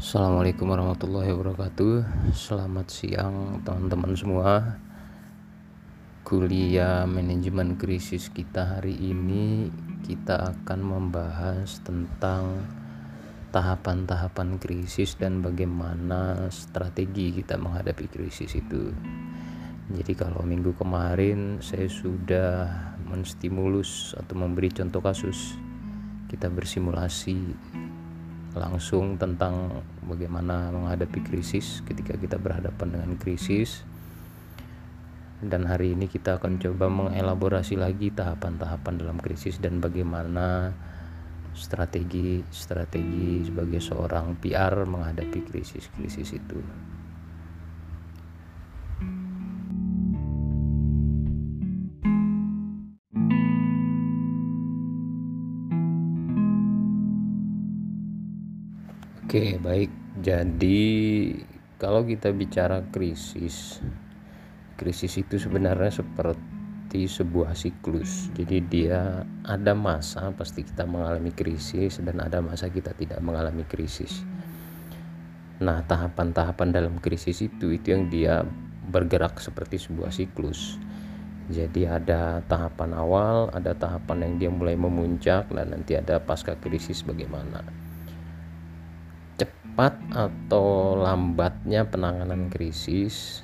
Assalamualaikum warahmatullahi wabarakatuh. Selamat siang teman-teman semua. Kuliah manajemen krisis kita hari ini Kita akan membahas tentang Tahapan-tahapan krisis dan bagaimana strategi kita menghadapi krisis itu. Jadi kalau minggu kemarin saya sudah menstimulus atau memberi contoh kasus. Kita bersimulasi langsung tentang bagaimana menghadapi krisis ketika kita berhadapan dengan krisis dan hari ini kita akan coba mengelaborasi lagi tahapan-tahapan dalam krisis dan bagaimana strategi-strategi sebagai seorang PR menghadapi krisis-krisis itu. Oke, baik. Jadi kalau kita bicara krisis, krisis itu sebenarnya seperti sebuah siklus. Jadi dia ada masa pasti kita mengalami krisis dan ada masa kita tidak mengalami krisis. Nah, tahapan-tahapan dalam krisis itu itu yang dia bergerak seperti sebuah siklus. Jadi ada tahapan awal, ada tahapan yang dia mulai memuncak dan nanti ada pasca krisis bagaimana cepat atau lambatnya penanganan krisis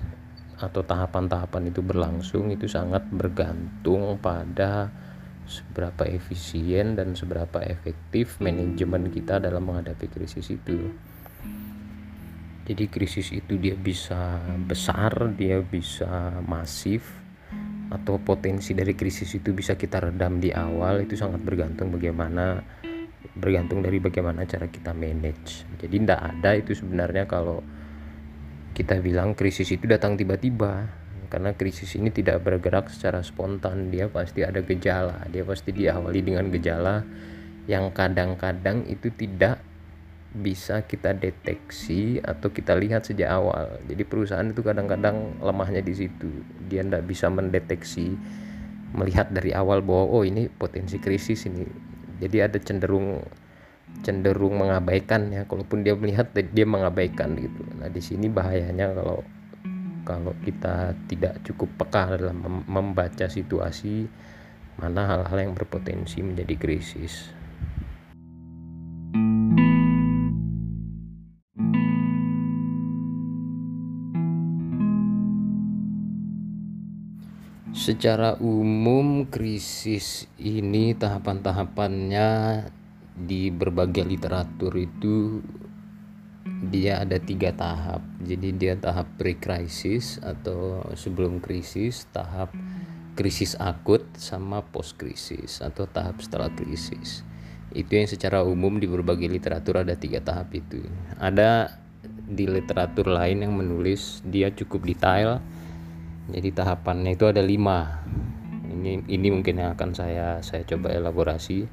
atau tahapan-tahapan itu berlangsung itu sangat bergantung pada seberapa efisien dan seberapa efektif manajemen kita dalam menghadapi krisis itu. Jadi krisis itu dia bisa besar, dia bisa masif atau potensi dari krisis itu bisa kita redam di awal itu sangat bergantung bagaimana bergantung dari bagaimana cara kita manage. Jadi tidak ada itu sebenarnya kalau kita bilang krisis itu datang tiba-tiba. Karena krisis ini tidak bergerak secara spontan. Dia pasti ada gejala. Dia pasti diawali dengan gejala yang kadang-kadang itu tidak bisa kita deteksi atau kita lihat sejak awal. Jadi perusahaan itu kadang-kadang lemahnya di situ. Dia tidak bisa mendeteksi melihat dari awal bahwa oh ini potensi krisis ini jadi ada cenderung cenderung mengabaikan ya. Kalaupun dia melihat dia mengabaikan gitu. Nah di sini bahayanya kalau kalau kita tidak cukup peka dalam membaca situasi mana hal-hal yang berpotensi menjadi krisis Secara umum krisis ini tahapan-tahapannya di berbagai literatur itu dia ada tiga tahap. Jadi dia tahap pre-krisis atau sebelum krisis, tahap krisis akut sama post krisis atau tahap setelah krisis. Itu yang secara umum di berbagai literatur ada tiga tahap itu. Ada di literatur lain yang menulis dia cukup detail jadi tahapannya itu ada lima. Ini ini mungkin yang akan saya saya coba elaborasi.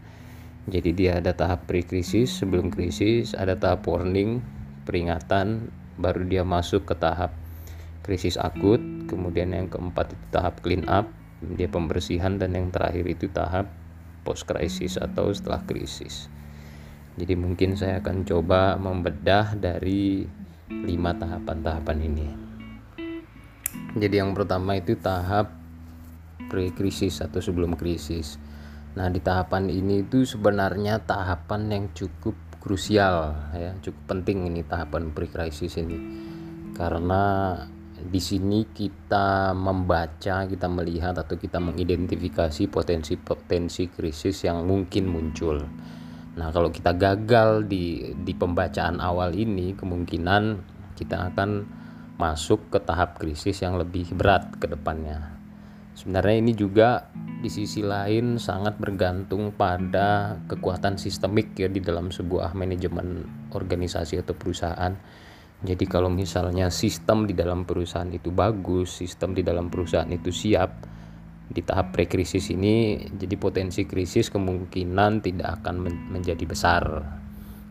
Jadi dia ada tahap pre-krisis sebelum krisis ada tahap warning peringatan baru dia masuk ke tahap krisis akut. Kemudian yang keempat itu tahap clean up dia pembersihan dan yang terakhir itu tahap post krisis atau setelah krisis. Jadi mungkin saya akan coba membedah dari lima tahapan-tahapan ini jadi yang pertama itu tahap pre-krisis atau sebelum krisis. Nah, di tahapan ini itu sebenarnya tahapan yang cukup krusial ya, cukup penting ini tahapan pre-krisis ini. Karena di sini kita membaca, kita melihat atau kita mengidentifikasi potensi-potensi krisis yang mungkin muncul. Nah, kalau kita gagal di di pembacaan awal ini, kemungkinan kita akan masuk ke tahap krisis yang lebih berat ke depannya. Sebenarnya ini juga di sisi lain sangat bergantung pada kekuatan sistemik ya di dalam sebuah manajemen organisasi atau perusahaan. Jadi kalau misalnya sistem di dalam perusahaan itu bagus, sistem di dalam perusahaan itu siap di tahap pre-krisis ini, jadi potensi krisis kemungkinan tidak akan menjadi besar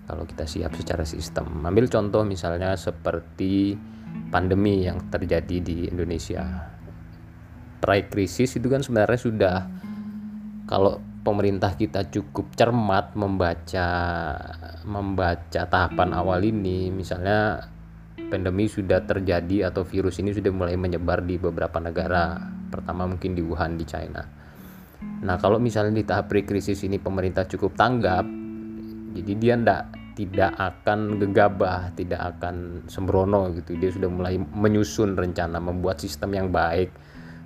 kalau kita siap secara sistem. Ambil contoh misalnya seperti pandemi yang terjadi di Indonesia. Pra krisis itu kan sebenarnya sudah kalau pemerintah kita cukup cermat membaca membaca tahapan awal ini misalnya pandemi sudah terjadi atau virus ini sudah mulai menyebar di beberapa negara pertama mungkin di Wuhan di China nah kalau misalnya di tahap pre-krisis ini pemerintah cukup tanggap jadi dia ndak tidak akan gegabah, tidak akan sembrono gitu. Dia sudah mulai menyusun rencana membuat sistem yang baik.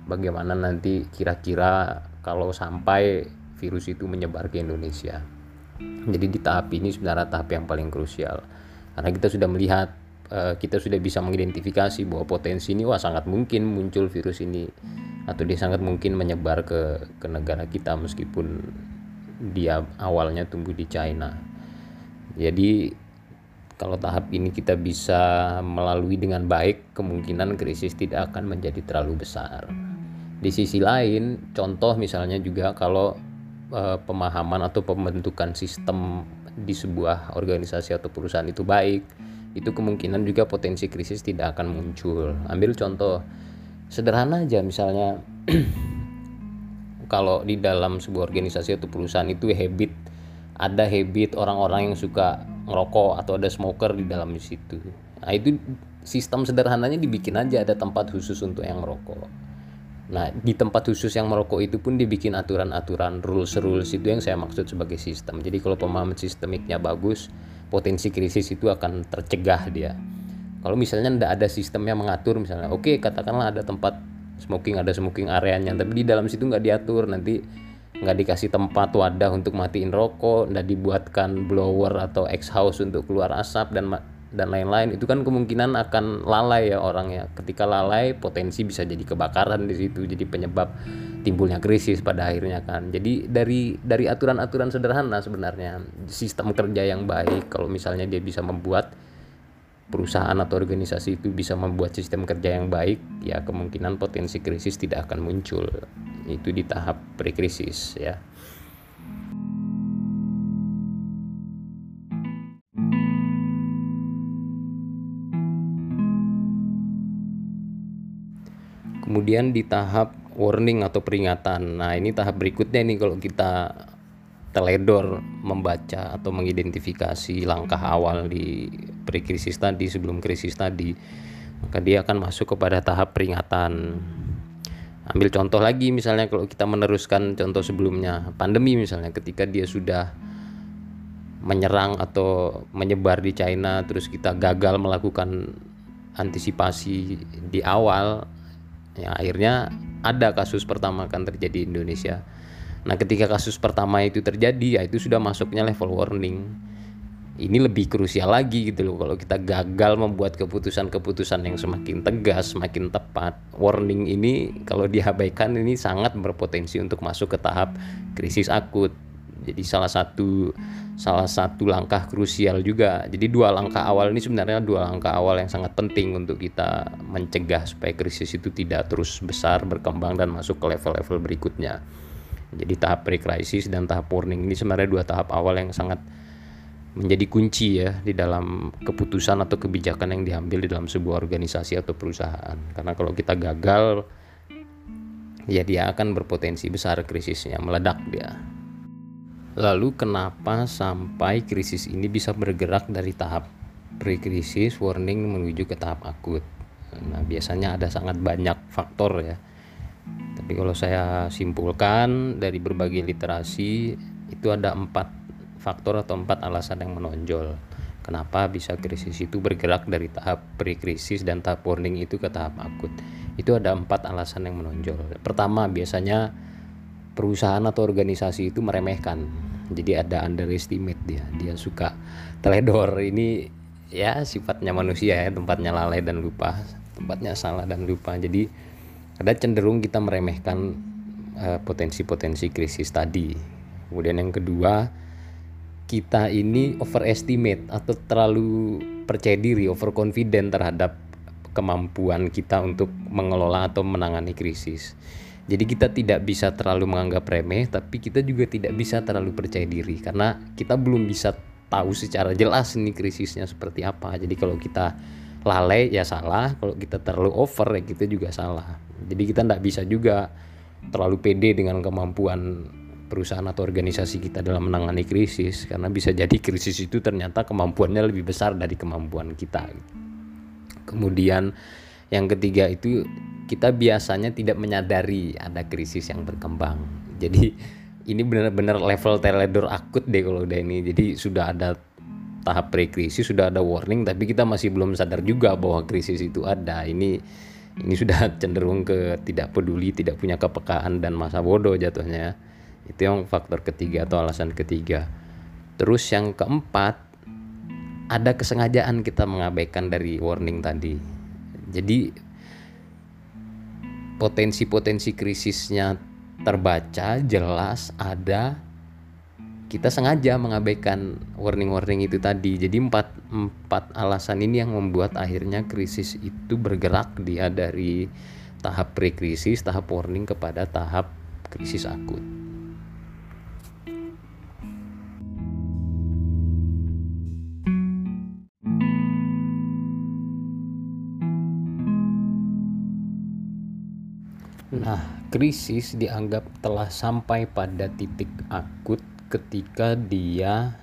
Bagaimana nanti kira-kira kalau sampai virus itu menyebar ke Indonesia. Jadi di tahap ini sebenarnya tahap yang paling krusial. Karena kita sudah melihat eh, kita sudah bisa mengidentifikasi bahwa potensi ini wah sangat mungkin muncul virus ini atau dia sangat mungkin menyebar ke ke negara kita meskipun dia awalnya tumbuh di China. Jadi kalau tahap ini kita bisa melalui dengan baik, kemungkinan krisis tidak akan menjadi terlalu besar. Di sisi lain, contoh misalnya juga kalau uh, pemahaman atau pembentukan sistem di sebuah organisasi atau perusahaan itu baik, itu kemungkinan juga potensi krisis tidak akan muncul. Ambil contoh sederhana aja misalnya kalau di dalam sebuah organisasi atau perusahaan itu habit ada habit orang-orang yang suka ngerokok atau ada smoker di dalam situ. Nah, itu sistem sederhananya dibikin aja ada tempat khusus untuk yang ngerokok Nah, di tempat khusus yang merokok itu pun dibikin aturan-aturan, rules-rules itu yang saya maksud sebagai sistem. Jadi kalau pemahaman sistemiknya bagus, potensi krisis itu akan tercegah dia. Kalau misalnya tidak ada sistem yang mengatur, misalnya, oke okay, katakanlah ada tempat smoking, ada smoking areanya, tapi di dalam situ nggak diatur, nanti nggak dikasih tempat wadah untuk matiin rokok, nggak dibuatkan blower atau X house untuk keluar asap dan dan lain-lain. Itu kan kemungkinan akan lalai ya orangnya ketika lalai potensi bisa jadi kebakaran di situ jadi penyebab timbulnya krisis pada akhirnya kan. Jadi dari dari aturan-aturan sederhana sebenarnya sistem kerja yang baik kalau misalnya dia bisa membuat perusahaan atau organisasi itu bisa membuat sistem kerja yang baik ya kemungkinan potensi krisis tidak akan muncul. Itu di tahap pre-krisis ya. Kemudian di tahap warning atau peringatan. Nah ini tahap berikutnya nih kalau kita teledor membaca atau mengidentifikasi langkah awal di pre-krisis tadi sebelum krisis tadi maka dia akan masuk kepada tahap peringatan. Ambil contoh lagi misalnya kalau kita meneruskan contoh sebelumnya pandemi misalnya ketika dia sudah menyerang atau menyebar di China terus kita gagal melakukan antisipasi di awal ya akhirnya ada kasus pertama kan terjadi di Indonesia nah ketika kasus pertama itu terjadi ya itu sudah masuknya level warning ini lebih krusial lagi gitu loh kalau kita gagal membuat keputusan-keputusan yang semakin tegas, semakin tepat. Warning ini kalau diabaikan ini sangat berpotensi untuk masuk ke tahap krisis akut. Jadi salah satu salah satu langkah krusial juga. Jadi dua langkah awal ini sebenarnya dua langkah awal yang sangat penting untuk kita mencegah supaya krisis itu tidak terus besar berkembang dan masuk ke level-level berikutnya. Jadi tahap pre-krisis dan tahap warning ini sebenarnya dua tahap awal yang sangat menjadi kunci ya di dalam keputusan atau kebijakan yang diambil di dalam sebuah organisasi atau perusahaan. Karena kalau kita gagal ya dia akan berpotensi besar krisisnya meledak dia. Lalu kenapa sampai krisis ini bisa bergerak dari tahap pre-krisis warning menuju ke tahap akut? Nah, biasanya ada sangat banyak faktor ya. Tapi kalau saya simpulkan dari berbagai literasi itu ada empat faktor atau empat alasan yang menonjol. Kenapa bisa krisis itu bergerak dari tahap pre-krisis dan tahap warning itu ke tahap akut? Itu ada empat alasan yang menonjol. Pertama, biasanya perusahaan atau organisasi itu meremehkan jadi ada underestimate dia dia suka teledor ini ya sifatnya manusia ya tempatnya lalai dan lupa tempatnya salah dan lupa jadi ada cenderung kita meremehkan uh, potensi-potensi krisis tadi. Kemudian yang kedua kita ini overestimate atau terlalu percaya diri overconfident terhadap kemampuan kita untuk mengelola atau menangani krisis. Jadi kita tidak bisa terlalu menganggap remeh, tapi kita juga tidak bisa terlalu percaya diri. Karena kita belum bisa tahu secara jelas nih krisisnya seperti apa. Jadi kalau kita lalai ya salah, kalau kita terlalu over ya kita juga salah. Jadi kita tidak bisa juga terlalu pede dengan kemampuan perusahaan atau organisasi kita dalam menangani krisis karena bisa jadi krisis itu ternyata kemampuannya lebih besar dari kemampuan kita. Kemudian yang ketiga itu kita biasanya tidak menyadari ada krisis yang berkembang. Jadi ini benar-benar level teledor akut deh kalau udah ini. Jadi sudah ada tahap pre-krisis, sudah ada warning tapi kita masih belum sadar juga bahwa krisis itu ada. Ini ini sudah cenderung ke tidak peduli, tidak punya kepekaan dan masa bodoh jatuhnya. Itu yang faktor ketiga atau alasan ketiga. Terus yang keempat, ada kesengajaan kita mengabaikan dari warning tadi. Jadi potensi-potensi krisisnya terbaca jelas ada kita sengaja mengabaikan warning-warning itu tadi. Jadi empat, empat alasan ini yang membuat akhirnya krisis itu bergerak dia dari tahap pre-krisis, tahap warning kepada tahap krisis akut. Nah, krisis dianggap telah sampai pada titik akut ketika dia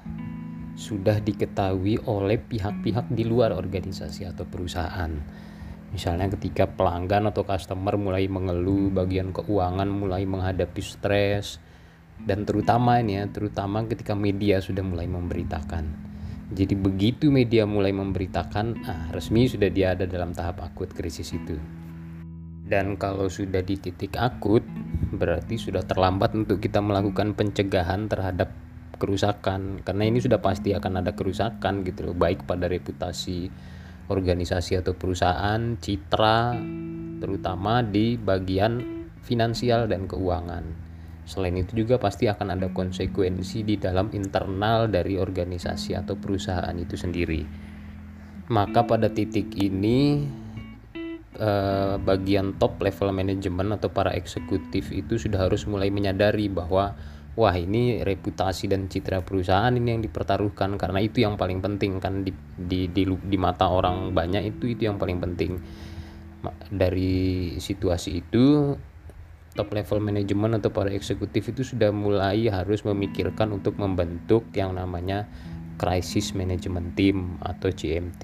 sudah diketahui oleh pihak-pihak di luar organisasi atau perusahaan. Misalnya ketika pelanggan atau customer mulai mengeluh bagian keuangan mulai menghadapi stres dan terutama ini ya, terutama ketika media sudah mulai memberitakan. Jadi begitu media mulai memberitakan, ah resmi sudah dia ada dalam tahap akut krisis itu. Dan kalau sudah di titik akut, berarti sudah terlambat untuk kita melakukan pencegahan terhadap kerusakan. Karena ini sudah pasti akan ada kerusakan gitu loh, baik pada reputasi organisasi atau perusahaan, citra, terutama di bagian finansial dan keuangan. Selain itu juga pasti akan ada konsekuensi di dalam internal dari organisasi atau perusahaan itu sendiri. Maka pada titik ini Eh, bagian top level manajemen atau para eksekutif itu sudah harus mulai menyadari bahwa wah ini reputasi dan citra perusahaan ini yang dipertaruhkan. Karena itu yang paling penting kan di di di, di mata orang banyak itu itu yang paling penting. Dari situasi itu top level manajemen atau para eksekutif itu sudah mulai harus memikirkan untuk membentuk yang namanya crisis management team atau CMT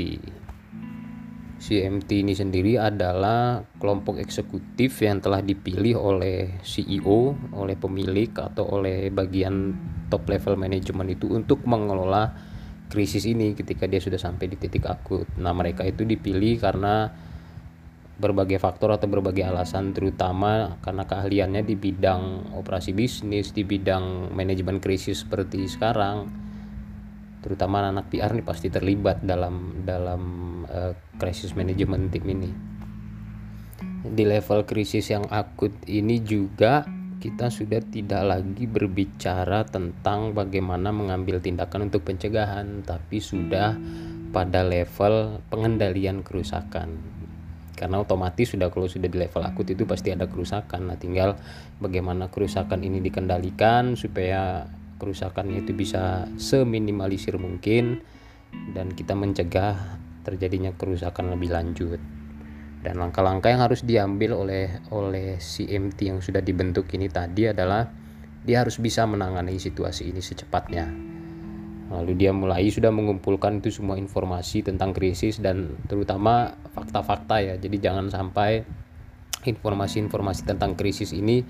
CMT ini sendiri adalah kelompok eksekutif yang telah dipilih oleh CEO, oleh pemilik atau oleh bagian top level manajemen itu untuk mengelola krisis ini ketika dia sudah sampai di titik akut. Nah, mereka itu dipilih karena berbagai faktor atau berbagai alasan terutama karena keahliannya di bidang operasi bisnis, di bidang manajemen krisis seperti sekarang terutama anak PR nih pasti terlibat dalam dalam uh, crisis management tim ini. Di level krisis yang akut ini juga kita sudah tidak lagi berbicara tentang bagaimana mengambil tindakan untuk pencegahan tapi sudah pada level pengendalian kerusakan. Karena otomatis sudah kalau sudah di level akut itu pasti ada kerusakan. Nah tinggal bagaimana kerusakan ini dikendalikan supaya kerusakannya itu bisa seminimalisir mungkin dan kita mencegah terjadinya kerusakan lebih lanjut. Dan langkah-langkah yang harus diambil oleh oleh CMT yang sudah dibentuk ini tadi adalah dia harus bisa menangani situasi ini secepatnya. Lalu dia mulai sudah mengumpulkan itu semua informasi tentang krisis dan terutama fakta-fakta ya. Jadi jangan sampai informasi-informasi tentang krisis ini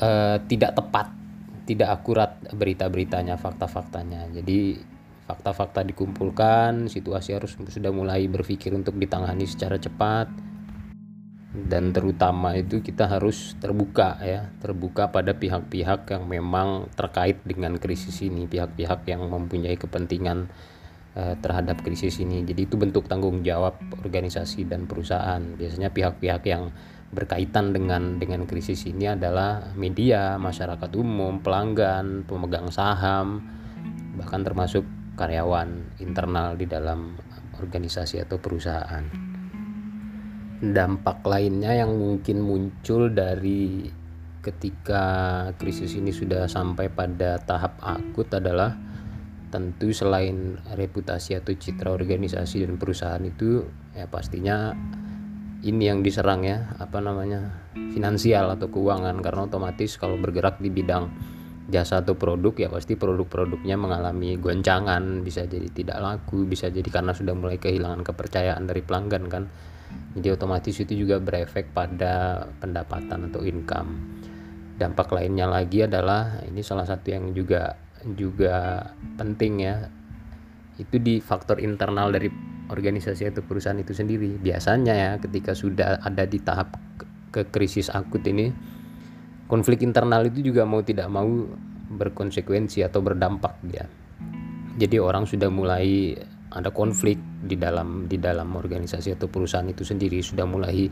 uh, tidak tepat tidak akurat berita-beritanya, fakta-faktanya. Jadi fakta-fakta dikumpulkan, situasi harus sudah mulai berpikir untuk ditangani secara cepat dan terutama itu kita harus terbuka ya, terbuka pada pihak-pihak yang memang terkait dengan krisis ini, pihak-pihak yang mempunyai kepentingan eh, terhadap krisis ini. Jadi itu bentuk tanggung jawab organisasi dan perusahaan. Biasanya pihak-pihak yang berkaitan dengan dengan krisis ini adalah media, masyarakat umum, pelanggan, pemegang saham, bahkan termasuk karyawan internal di dalam organisasi atau perusahaan. Dampak lainnya yang mungkin muncul dari ketika krisis ini sudah sampai pada tahap akut adalah tentu selain reputasi atau citra organisasi dan perusahaan itu ya pastinya ini yang diserang ya apa namanya finansial atau keuangan. Karena otomatis kalau bergerak di bidang jasa atau produk ya pasti produk-produknya mengalami goncangan. Bisa jadi tidak laku bisa jadi karena sudah mulai kehilangan kepercayaan dari pelanggan kan. Jadi otomatis itu juga berefek pada pendapatan atau income. Dampak lainnya lagi adalah ini salah satu yang juga juga penting ya itu di faktor internal dari organisasi atau perusahaan itu sendiri. Biasanya ya ketika sudah ada di tahap ke, krisis akut ini konflik internal itu juga mau tidak mau berkonsekuensi atau berdampak dia. Jadi orang sudah mulai ada konflik di dalam di dalam organisasi atau perusahaan itu sendiri sudah mulai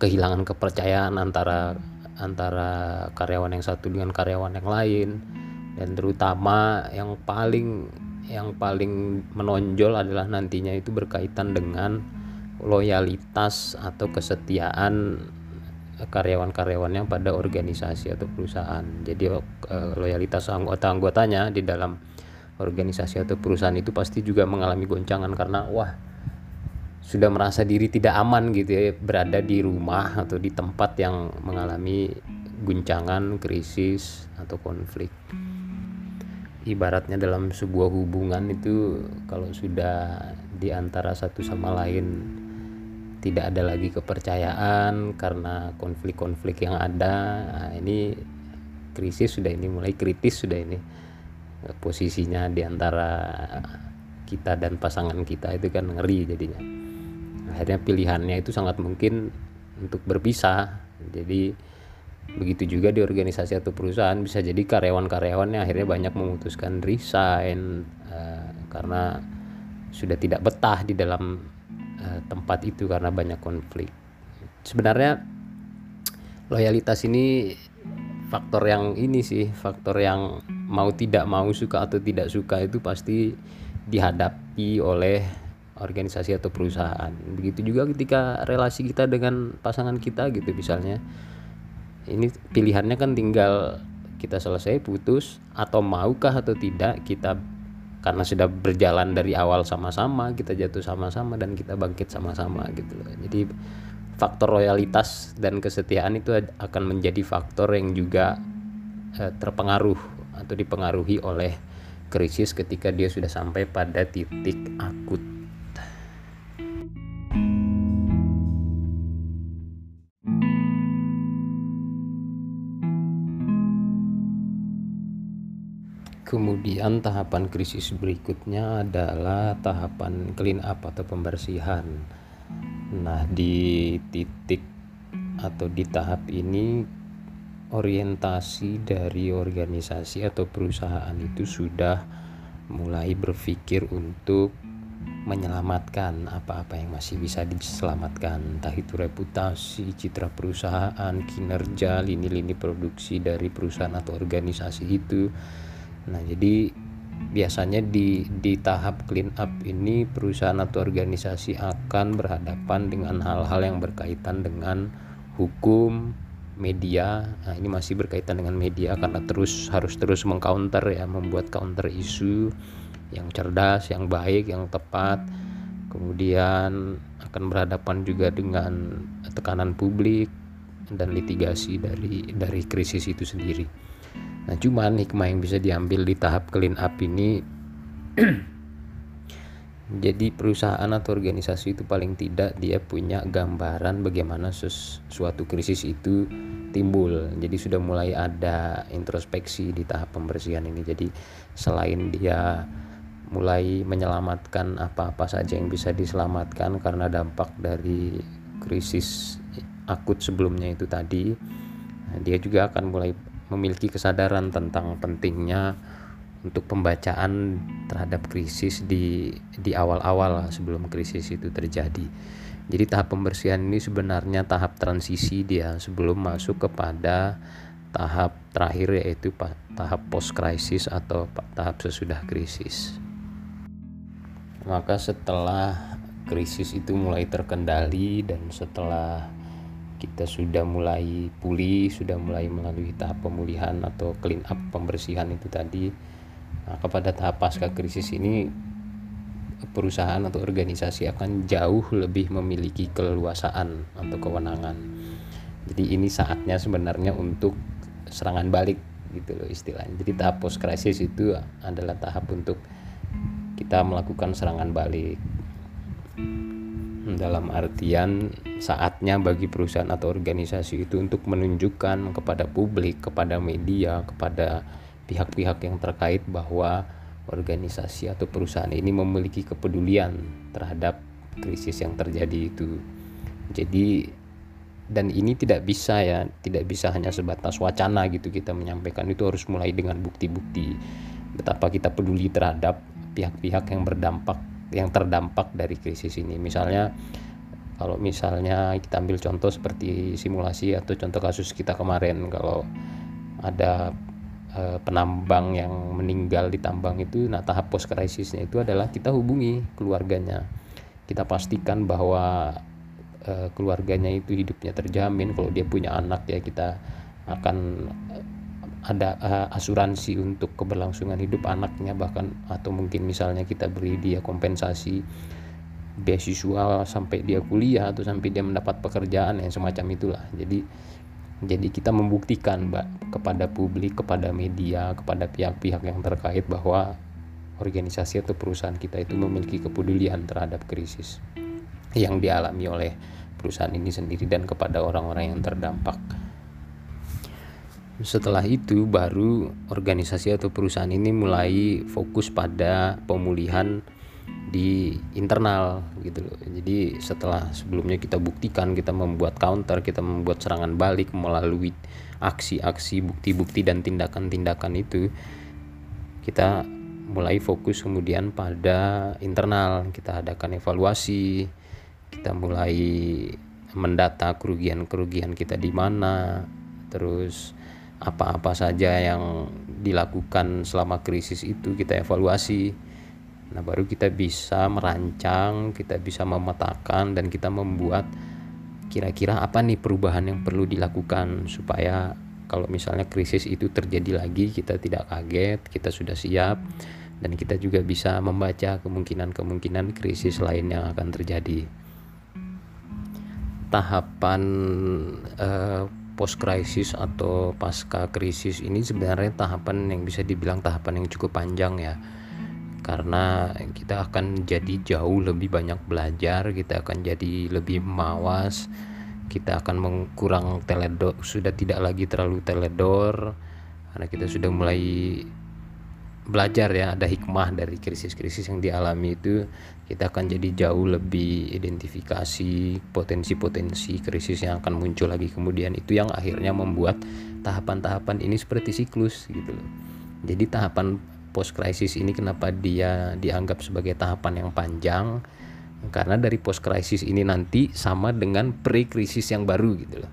kehilangan kepercayaan antara antara karyawan yang satu dengan karyawan yang lain dan terutama yang paling yang paling menonjol adalah nantinya itu berkaitan dengan loyalitas atau kesetiaan karyawan-karyawannya pada organisasi atau perusahaan. Jadi eh, loyalitas anggota-anggotanya di dalam organisasi atau perusahaan itu pasti juga mengalami goncangan karena wah sudah merasa diri tidak aman gitu ya berada di rumah atau di tempat yang mengalami guncangan, krisis atau konflik ibaratnya dalam sebuah hubungan itu kalau sudah di antara satu sama lain tidak ada lagi kepercayaan karena konflik-konflik yang ada. Nah ini krisis sudah ini mulai kritis sudah ini. Posisinya di antara kita dan pasangan kita itu kan ngeri jadinya. Akhirnya pilihannya itu sangat mungkin untuk berpisah. Jadi Begitu juga di organisasi atau perusahaan bisa jadi karyawan-karyawannya akhirnya banyak memutuskan resign uh, karena sudah tidak betah di dalam uh, tempat itu karena banyak konflik. Sebenarnya loyalitas ini faktor yang ini sih, faktor yang mau tidak mau suka atau tidak suka itu pasti dihadapi oleh organisasi atau perusahaan. Begitu juga ketika relasi kita dengan pasangan kita gitu misalnya ini pilihannya kan tinggal kita selesai putus atau maukah atau tidak kita karena sudah berjalan dari awal sama-sama kita jatuh sama-sama dan kita bangkit sama-sama gitu loh. Jadi faktor loyalitas dan kesetiaan itu akan menjadi faktor yang juga eh, terpengaruh atau dipengaruhi oleh krisis ketika dia sudah sampai pada titik akut Kemudian tahapan krisis berikutnya adalah tahapan clean up atau pembersihan. Nah, di titik atau di tahap ini orientasi dari organisasi atau perusahaan itu sudah mulai berpikir untuk menyelamatkan apa-apa yang masih bisa diselamatkan entah itu reputasi, citra perusahaan, kinerja, lini-lini produksi dari perusahaan atau organisasi itu Nah, jadi biasanya di di tahap clean up ini perusahaan atau organisasi akan berhadapan dengan hal-hal yang berkaitan dengan hukum, media. Nah, ini masih berkaitan dengan media karena terus harus terus mengcounter ya, membuat counter isu yang cerdas, yang baik, yang tepat. Kemudian akan berhadapan juga dengan tekanan publik dan litigasi dari dari krisis itu sendiri. Nah, cuman hikmah yang bisa diambil di tahap clean up ini jadi perusahaan atau organisasi itu paling tidak dia punya gambaran bagaimana sesuatu krisis itu timbul. Jadi sudah mulai ada introspeksi di tahap pembersihan ini. Jadi selain dia mulai menyelamatkan apa-apa saja yang bisa diselamatkan karena dampak dari krisis akut sebelumnya itu tadi, dia juga akan mulai memiliki kesadaran tentang pentingnya untuk pembacaan terhadap krisis di di awal-awal sebelum krisis itu terjadi. Jadi tahap pembersihan ini sebenarnya tahap transisi dia sebelum masuk kepada tahap terakhir yaitu tahap post krisis atau tahap sesudah krisis. Maka setelah krisis itu mulai terkendali dan setelah kita sudah mulai pulih, sudah mulai melalui tahap pemulihan atau clean up pembersihan itu tadi. Nah, kepada tahap pasca krisis ini perusahaan atau organisasi akan jauh lebih memiliki keleluasaan atau kewenangan. Jadi ini saatnya sebenarnya untuk serangan balik gitu loh istilahnya. Jadi tahap post crisis itu adalah tahap untuk kita melakukan serangan balik dalam artian saatnya bagi perusahaan atau organisasi itu untuk menunjukkan kepada publik, kepada media, kepada pihak-pihak yang terkait bahwa organisasi atau perusahaan ini memiliki kepedulian terhadap krisis yang terjadi itu. Jadi dan ini tidak bisa ya, tidak bisa hanya sebatas wacana gitu kita menyampaikan itu harus mulai dengan bukti-bukti betapa kita peduli terhadap pihak-pihak yang berdampak yang terdampak dari krisis ini. Misalnya kalau misalnya kita ambil contoh seperti simulasi atau contoh kasus kita kemarin kalau ada e, penambang yang meninggal di tambang itu nah tahap post krisisnya itu adalah kita hubungi keluarganya. Kita pastikan bahwa e, keluarganya itu hidupnya terjamin kalau dia punya anak ya kita akan ada uh, asuransi untuk keberlangsungan hidup anaknya bahkan atau mungkin misalnya kita beri dia kompensasi beasiswa sampai dia kuliah atau sampai dia mendapat pekerjaan yang semacam itulah. Jadi jadi kita membuktikan mbak kepada publik kepada media kepada pihak-pihak yang terkait bahwa organisasi atau perusahaan kita itu memiliki kepedulian terhadap krisis yang dialami oleh perusahaan ini sendiri dan kepada orang-orang yang terdampak setelah itu baru organisasi atau perusahaan ini mulai fokus pada pemulihan di internal gitu loh. Jadi setelah sebelumnya kita buktikan kita membuat counter, kita membuat serangan balik melalui aksi-aksi, bukti-bukti dan tindakan-tindakan itu kita mulai fokus kemudian pada internal. Kita adakan evaluasi, kita mulai mendata kerugian-kerugian kita di mana, terus apa-apa saja yang dilakukan selama krisis itu kita evaluasi. Nah, baru kita bisa merancang, kita bisa memetakan dan kita membuat kira-kira apa nih perubahan yang perlu dilakukan supaya kalau misalnya krisis itu terjadi lagi kita tidak kaget, kita sudah siap dan kita juga bisa membaca kemungkinan-kemungkinan krisis lain yang akan terjadi. Tahapan uh, post krisis atau pasca krisis ini sebenarnya tahapan yang bisa dibilang tahapan yang cukup panjang ya. Karena kita akan jadi jauh lebih banyak belajar kita akan jadi lebih mawas kita akan mengkurang teledor sudah tidak lagi terlalu teledor karena kita sudah mulai belajar ya ada hikmah dari krisis-krisis yang dialami itu kita akan jadi jauh lebih identifikasi potensi-potensi krisis yang akan muncul lagi kemudian. Itu yang akhirnya membuat tahapan-tahapan ini seperti siklus gitu loh. Jadi tahapan post krisis ini kenapa dia dianggap sebagai tahapan yang panjang? Karena dari post krisis ini nanti sama dengan pre krisis yang baru gitu loh.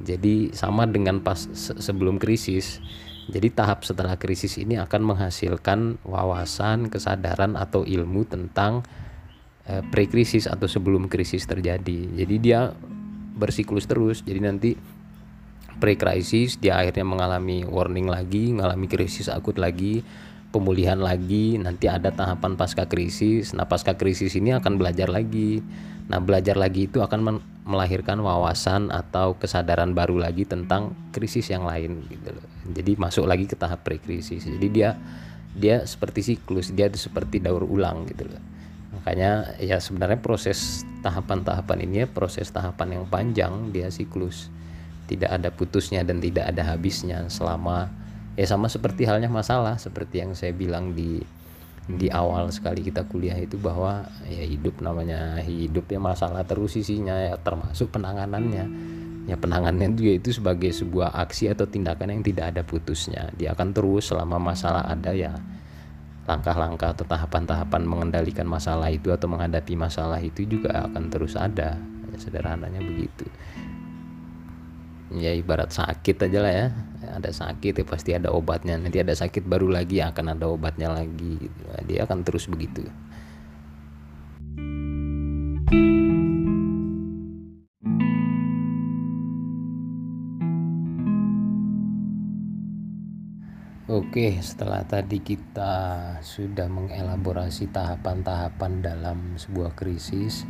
Jadi sama dengan pas sebelum krisis jadi tahap setelah krisis ini akan menghasilkan wawasan, kesadaran atau ilmu tentang eh, pre-krisis atau sebelum krisis terjadi. Jadi dia bersiklus terus. Jadi nanti pre-krisis dia akhirnya mengalami warning lagi, mengalami krisis akut lagi, pemulihan lagi, nanti ada tahapan pasca krisis. Nah, pasca krisis ini akan belajar lagi. Nah, belajar lagi itu akan melahirkan wawasan atau kesadaran baru lagi tentang krisis yang lain gitu loh. Jadi masuk lagi ke tahap pre-krisis. Jadi dia dia seperti siklus, dia seperti daur ulang gitu loh. Makanya ya sebenarnya proses tahapan-tahapan ini ya proses tahapan yang panjang, dia siklus. Tidak ada putusnya dan tidak ada habisnya selama ya sama seperti halnya masalah seperti yang saya bilang di di awal sekali kita kuliah itu bahwa ya hidup namanya hidup ya masalah terus isinya ya termasuk penanganannya ya penanganannya juga itu sebagai sebuah aksi atau tindakan yang tidak ada putusnya. Dia akan terus selama masalah ada ya langkah-langkah atau tahapan-tahapan mengendalikan masalah itu atau menghadapi masalah itu juga akan terus ada. Ya, sederhananya begitu. Ya ibarat sakit aja lah ya. Ada sakit ya pasti ada obatnya. Nanti ada sakit baru lagi akan ada obatnya lagi. Dia akan terus begitu. Oke, Oke, setelah tadi kita sudah mengelaborasi tahapan-tahapan dalam sebuah krisis,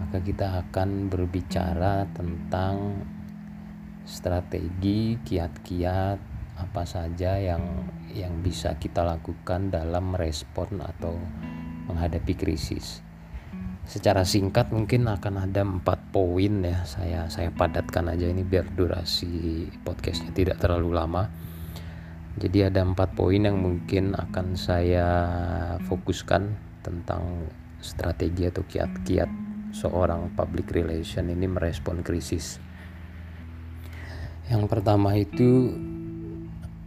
maka kita akan berbicara tentang strategi, kiat-kiat apa saja yang yang bisa kita lakukan dalam merespon atau menghadapi krisis. Secara singkat mungkin akan ada empat poin ya saya saya padatkan aja ini biar durasi podcastnya tidak terlalu lama jadi ada empat poin yang mungkin akan saya fokuskan tentang strategi atau kiat-kiat seorang public relation ini merespon krisis. Yang pertama itu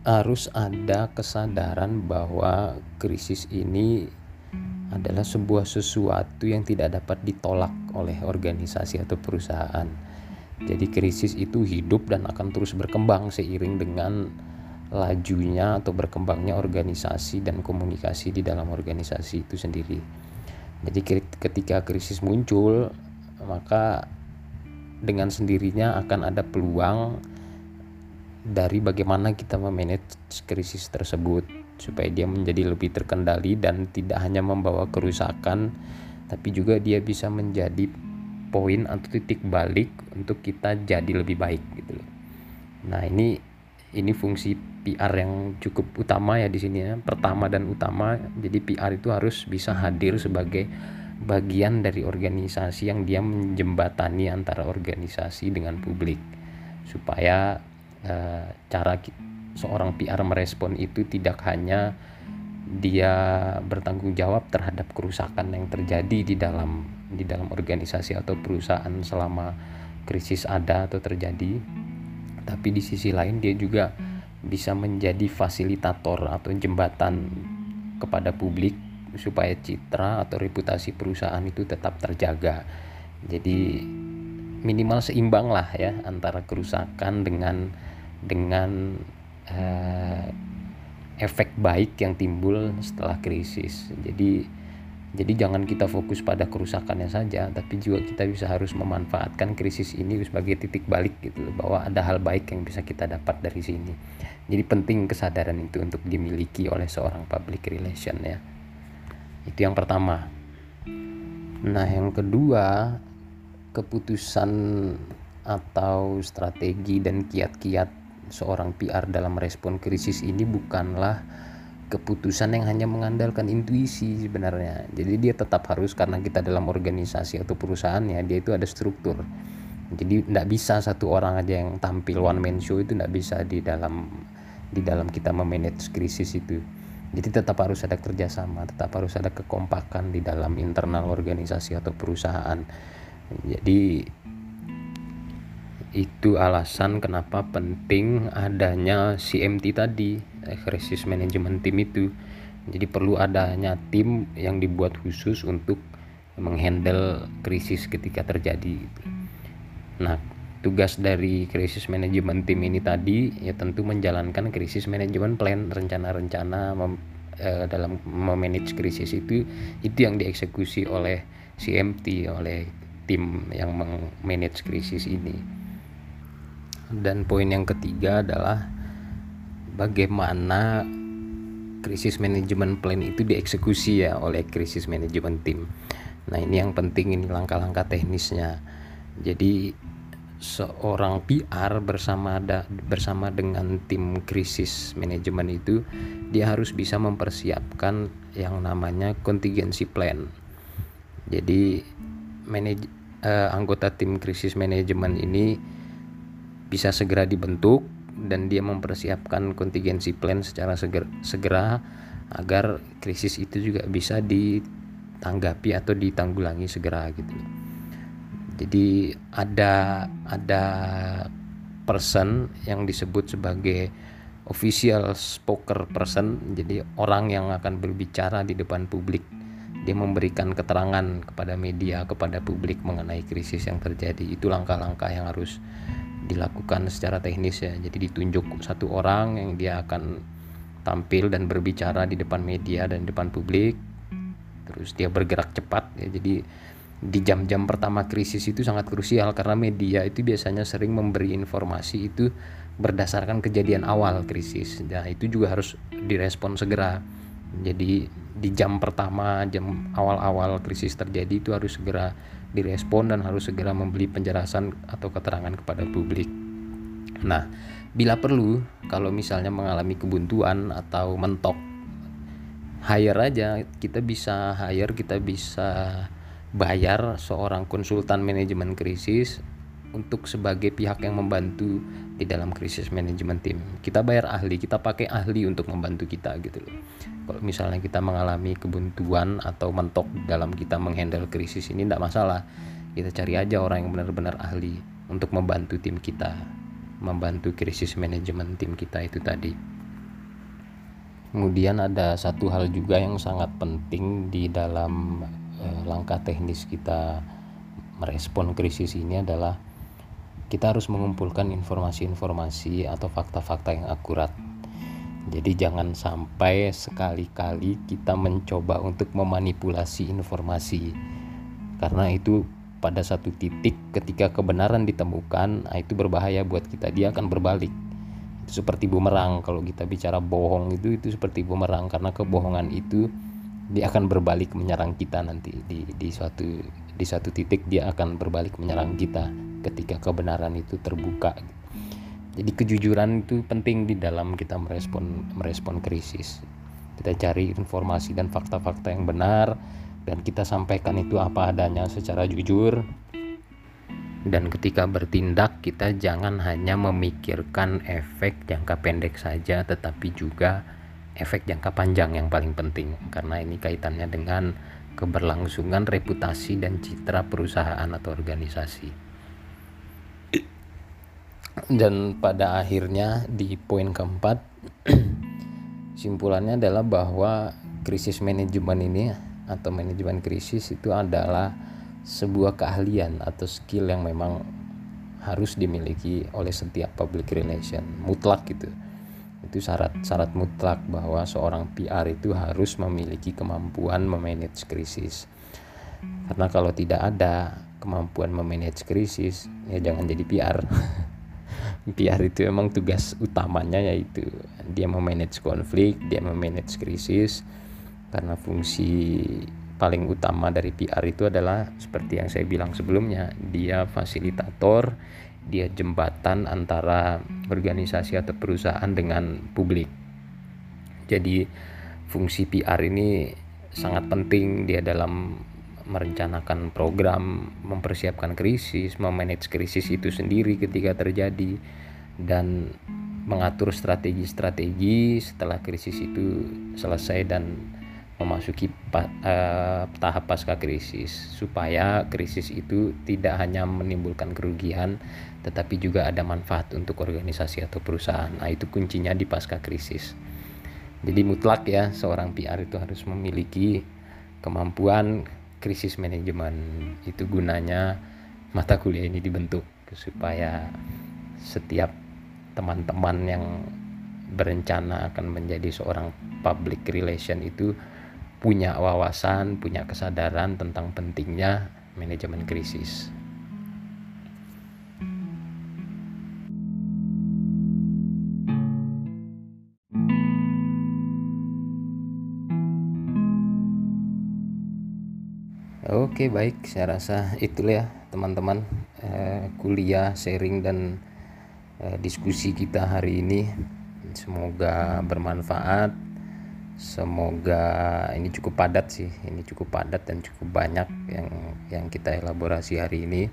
harus ada kesadaran bahwa krisis ini adalah sebuah sesuatu yang tidak dapat ditolak oleh organisasi atau perusahaan. Jadi krisis itu hidup dan akan terus berkembang seiring dengan lajunya atau berkembangnya organisasi dan komunikasi di dalam organisasi itu sendiri. Jadi ketika krisis muncul, maka dengan sendirinya akan ada peluang dari bagaimana kita memanage krisis tersebut supaya dia menjadi lebih terkendali dan tidak hanya membawa kerusakan tapi juga dia bisa menjadi poin atau titik balik untuk kita jadi lebih baik gitu. Nah, ini ini fungsi PR yang cukup utama ya di sini ya. Pertama dan utama. Jadi PR itu harus bisa hadir sebagai bagian dari organisasi yang dia menjembatani antara organisasi dengan publik supaya uh, cara seorang PR merespon itu tidak hanya dia bertanggung jawab terhadap kerusakan yang terjadi di dalam di dalam organisasi atau perusahaan selama krisis ada atau terjadi tapi di sisi lain dia juga bisa menjadi fasilitator atau jembatan kepada publik supaya citra atau reputasi perusahaan itu tetap terjaga. Jadi minimal seimbang lah ya antara kerusakan dengan dengan uh, efek baik yang timbul setelah krisis. Jadi jadi jangan kita fokus pada kerusakannya saja, tapi juga kita bisa harus memanfaatkan krisis ini sebagai titik balik gitu bahwa ada hal baik yang bisa kita dapat dari sini. Jadi penting kesadaran itu untuk dimiliki oleh seorang public relation ya. Itu yang pertama. Nah, yang kedua, keputusan atau strategi dan kiat-kiat seorang PR dalam respon krisis ini bukanlah keputusan yang hanya mengandalkan intuisi sebenarnya. Jadi dia tetap harus karena kita dalam organisasi atau perusahaan ya dia itu ada struktur. Jadi tidak bisa satu orang aja yang tampil one man show itu tidak bisa di dalam di dalam kita memanage krisis itu. Jadi tetap harus ada kerjasama, tetap harus ada kekompakan di dalam internal organisasi atau perusahaan. Jadi itu alasan kenapa penting adanya CMT tadi crisis management team itu. Jadi perlu adanya tim yang dibuat khusus untuk menghandle krisis ketika terjadi nah tugas dari krisis management team ini tadi ya tentu menjalankan krisis management plan rencana-rencana eh, dalam memanage krisis itu itu yang dieksekusi oleh CMT oleh tim yang memanage krisis ini. Dan poin yang ketiga adalah bagaimana krisis manajemen plan itu dieksekusi ya oleh krisis manajemen tim. Nah, ini yang penting ini langkah-langkah teknisnya. Jadi seorang PR bersama da, bersama dengan tim krisis manajemen itu dia harus bisa mempersiapkan yang namanya contingency plan. Jadi manaj, eh, anggota tim krisis manajemen ini bisa segera dibentuk dan dia mempersiapkan kontingensi plan secara segera, segera agar krisis itu juga bisa ditanggapi atau ditanggulangi segera gitu. Jadi ada ada person yang disebut sebagai official spoker person, jadi orang yang akan berbicara di depan publik. Dia memberikan keterangan kepada media, kepada publik mengenai krisis yang terjadi. Itu langkah-langkah yang harus dilakukan secara teknis ya jadi ditunjuk satu orang yang dia akan tampil dan berbicara di depan media dan depan publik terus dia bergerak cepat ya jadi di jam-jam pertama krisis itu sangat krusial karena media itu biasanya sering memberi informasi itu berdasarkan kejadian awal krisis. Nah, itu juga harus direspon segera. Jadi di jam pertama, jam awal-awal krisis terjadi itu harus segera direspon dan harus segera membeli penjelasan atau keterangan kepada publik. Nah, bila perlu kalau misalnya mengalami kebuntuan atau mentok hire aja kita bisa hire kita bisa bayar seorang konsultan manajemen krisis untuk sebagai pihak yang membantu di dalam krisis manajemen tim. Kita bayar ahli, kita pakai ahli untuk membantu kita gitu loh. Kalau misalnya kita mengalami kebuntuan atau mentok dalam kita menghandle krisis ini tidak masalah. Kita cari aja orang yang benar-benar ahli untuk membantu tim kita, membantu krisis manajemen tim kita itu tadi. Kemudian ada satu hal juga yang sangat penting di dalam eh, langkah teknis kita merespon krisis ini adalah kita harus mengumpulkan informasi-informasi atau fakta-fakta yang akurat. Jadi jangan sampai sekali-kali kita mencoba untuk memanipulasi informasi. Karena itu pada satu titik ketika kebenaran ditemukan, nah itu berbahaya buat kita. Dia akan berbalik. Itu seperti bumerang kalau kita bicara bohong itu itu seperti bumerang karena kebohongan itu dia akan berbalik menyerang kita nanti di di suatu di satu titik dia akan berbalik menyerang kita ketika kebenaran itu terbuka. Jadi kejujuran itu penting di dalam kita merespon merespon krisis. Kita cari informasi dan fakta-fakta yang benar dan kita sampaikan itu apa adanya secara jujur. Dan ketika bertindak kita jangan hanya memikirkan efek jangka pendek saja tetapi juga efek jangka panjang yang paling penting. Karena ini kaitannya dengan keberlangsungan reputasi dan citra perusahaan atau organisasi. Dan pada akhirnya di poin keempat simpulannya adalah bahwa krisis manajemen ini atau manajemen krisis itu adalah sebuah keahlian atau skill yang memang harus dimiliki oleh setiap public relation mutlak gitu itu syarat-syarat mutlak bahwa seorang PR itu harus memiliki kemampuan memanage krisis. Karena kalau tidak ada kemampuan memanage krisis, ya jangan jadi PR. PR itu emang tugas utamanya yaitu dia memanage konflik, dia memanage krisis karena fungsi paling utama dari PR itu adalah seperti yang saya bilang sebelumnya, dia fasilitator dia jembatan antara organisasi atau perusahaan dengan publik. Jadi fungsi PR ini sangat penting dia dalam merencanakan program, mempersiapkan krisis, memanage krisis itu sendiri ketika terjadi dan mengatur strategi-strategi setelah krisis itu selesai dan memasuki uh, tahap pasca krisis supaya krisis itu tidak hanya menimbulkan kerugian tetapi juga ada manfaat untuk organisasi atau perusahaan. Nah, itu kuncinya di pasca krisis. Jadi mutlak ya seorang PR itu harus memiliki kemampuan krisis manajemen. Itu gunanya mata kuliah ini dibentuk supaya setiap teman-teman yang berencana akan menjadi seorang public relation itu punya wawasan, punya kesadaran tentang pentingnya manajemen krisis. Oke baik, saya rasa itulah ya teman-teman eh, kuliah sharing dan eh, diskusi kita hari ini. Semoga bermanfaat. Semoga ini cukup padat sih. Ini cukup padat dan cukup banyak yang yang kita elaborasi hari ini.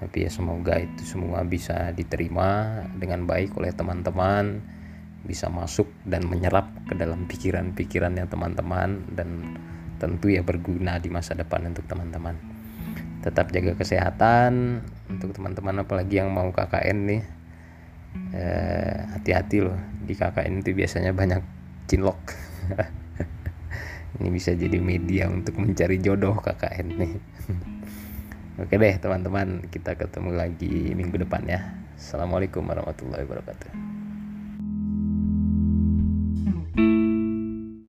Tapi ya semoga itu semua bisa diterima dengan baik oleh teman-teman bisa masuk dan menyerap ke dalam pikiran-pikirannya teman-teman dan tentu ya berguna di masa depan untuk teman-teman. Tetap jaga kesehatan untuk teman-teman apalagi yang mau KKN nih. Eh, hati-hati loh di KKN itu biasanya banyak cinlok. Ini bisa jadi media untuk mencari jodoh KKN nih. Oke deh teman-teman kita ketemu lagi minggu depan ya. Assalamualaikum warahmatullahi wabarakatuh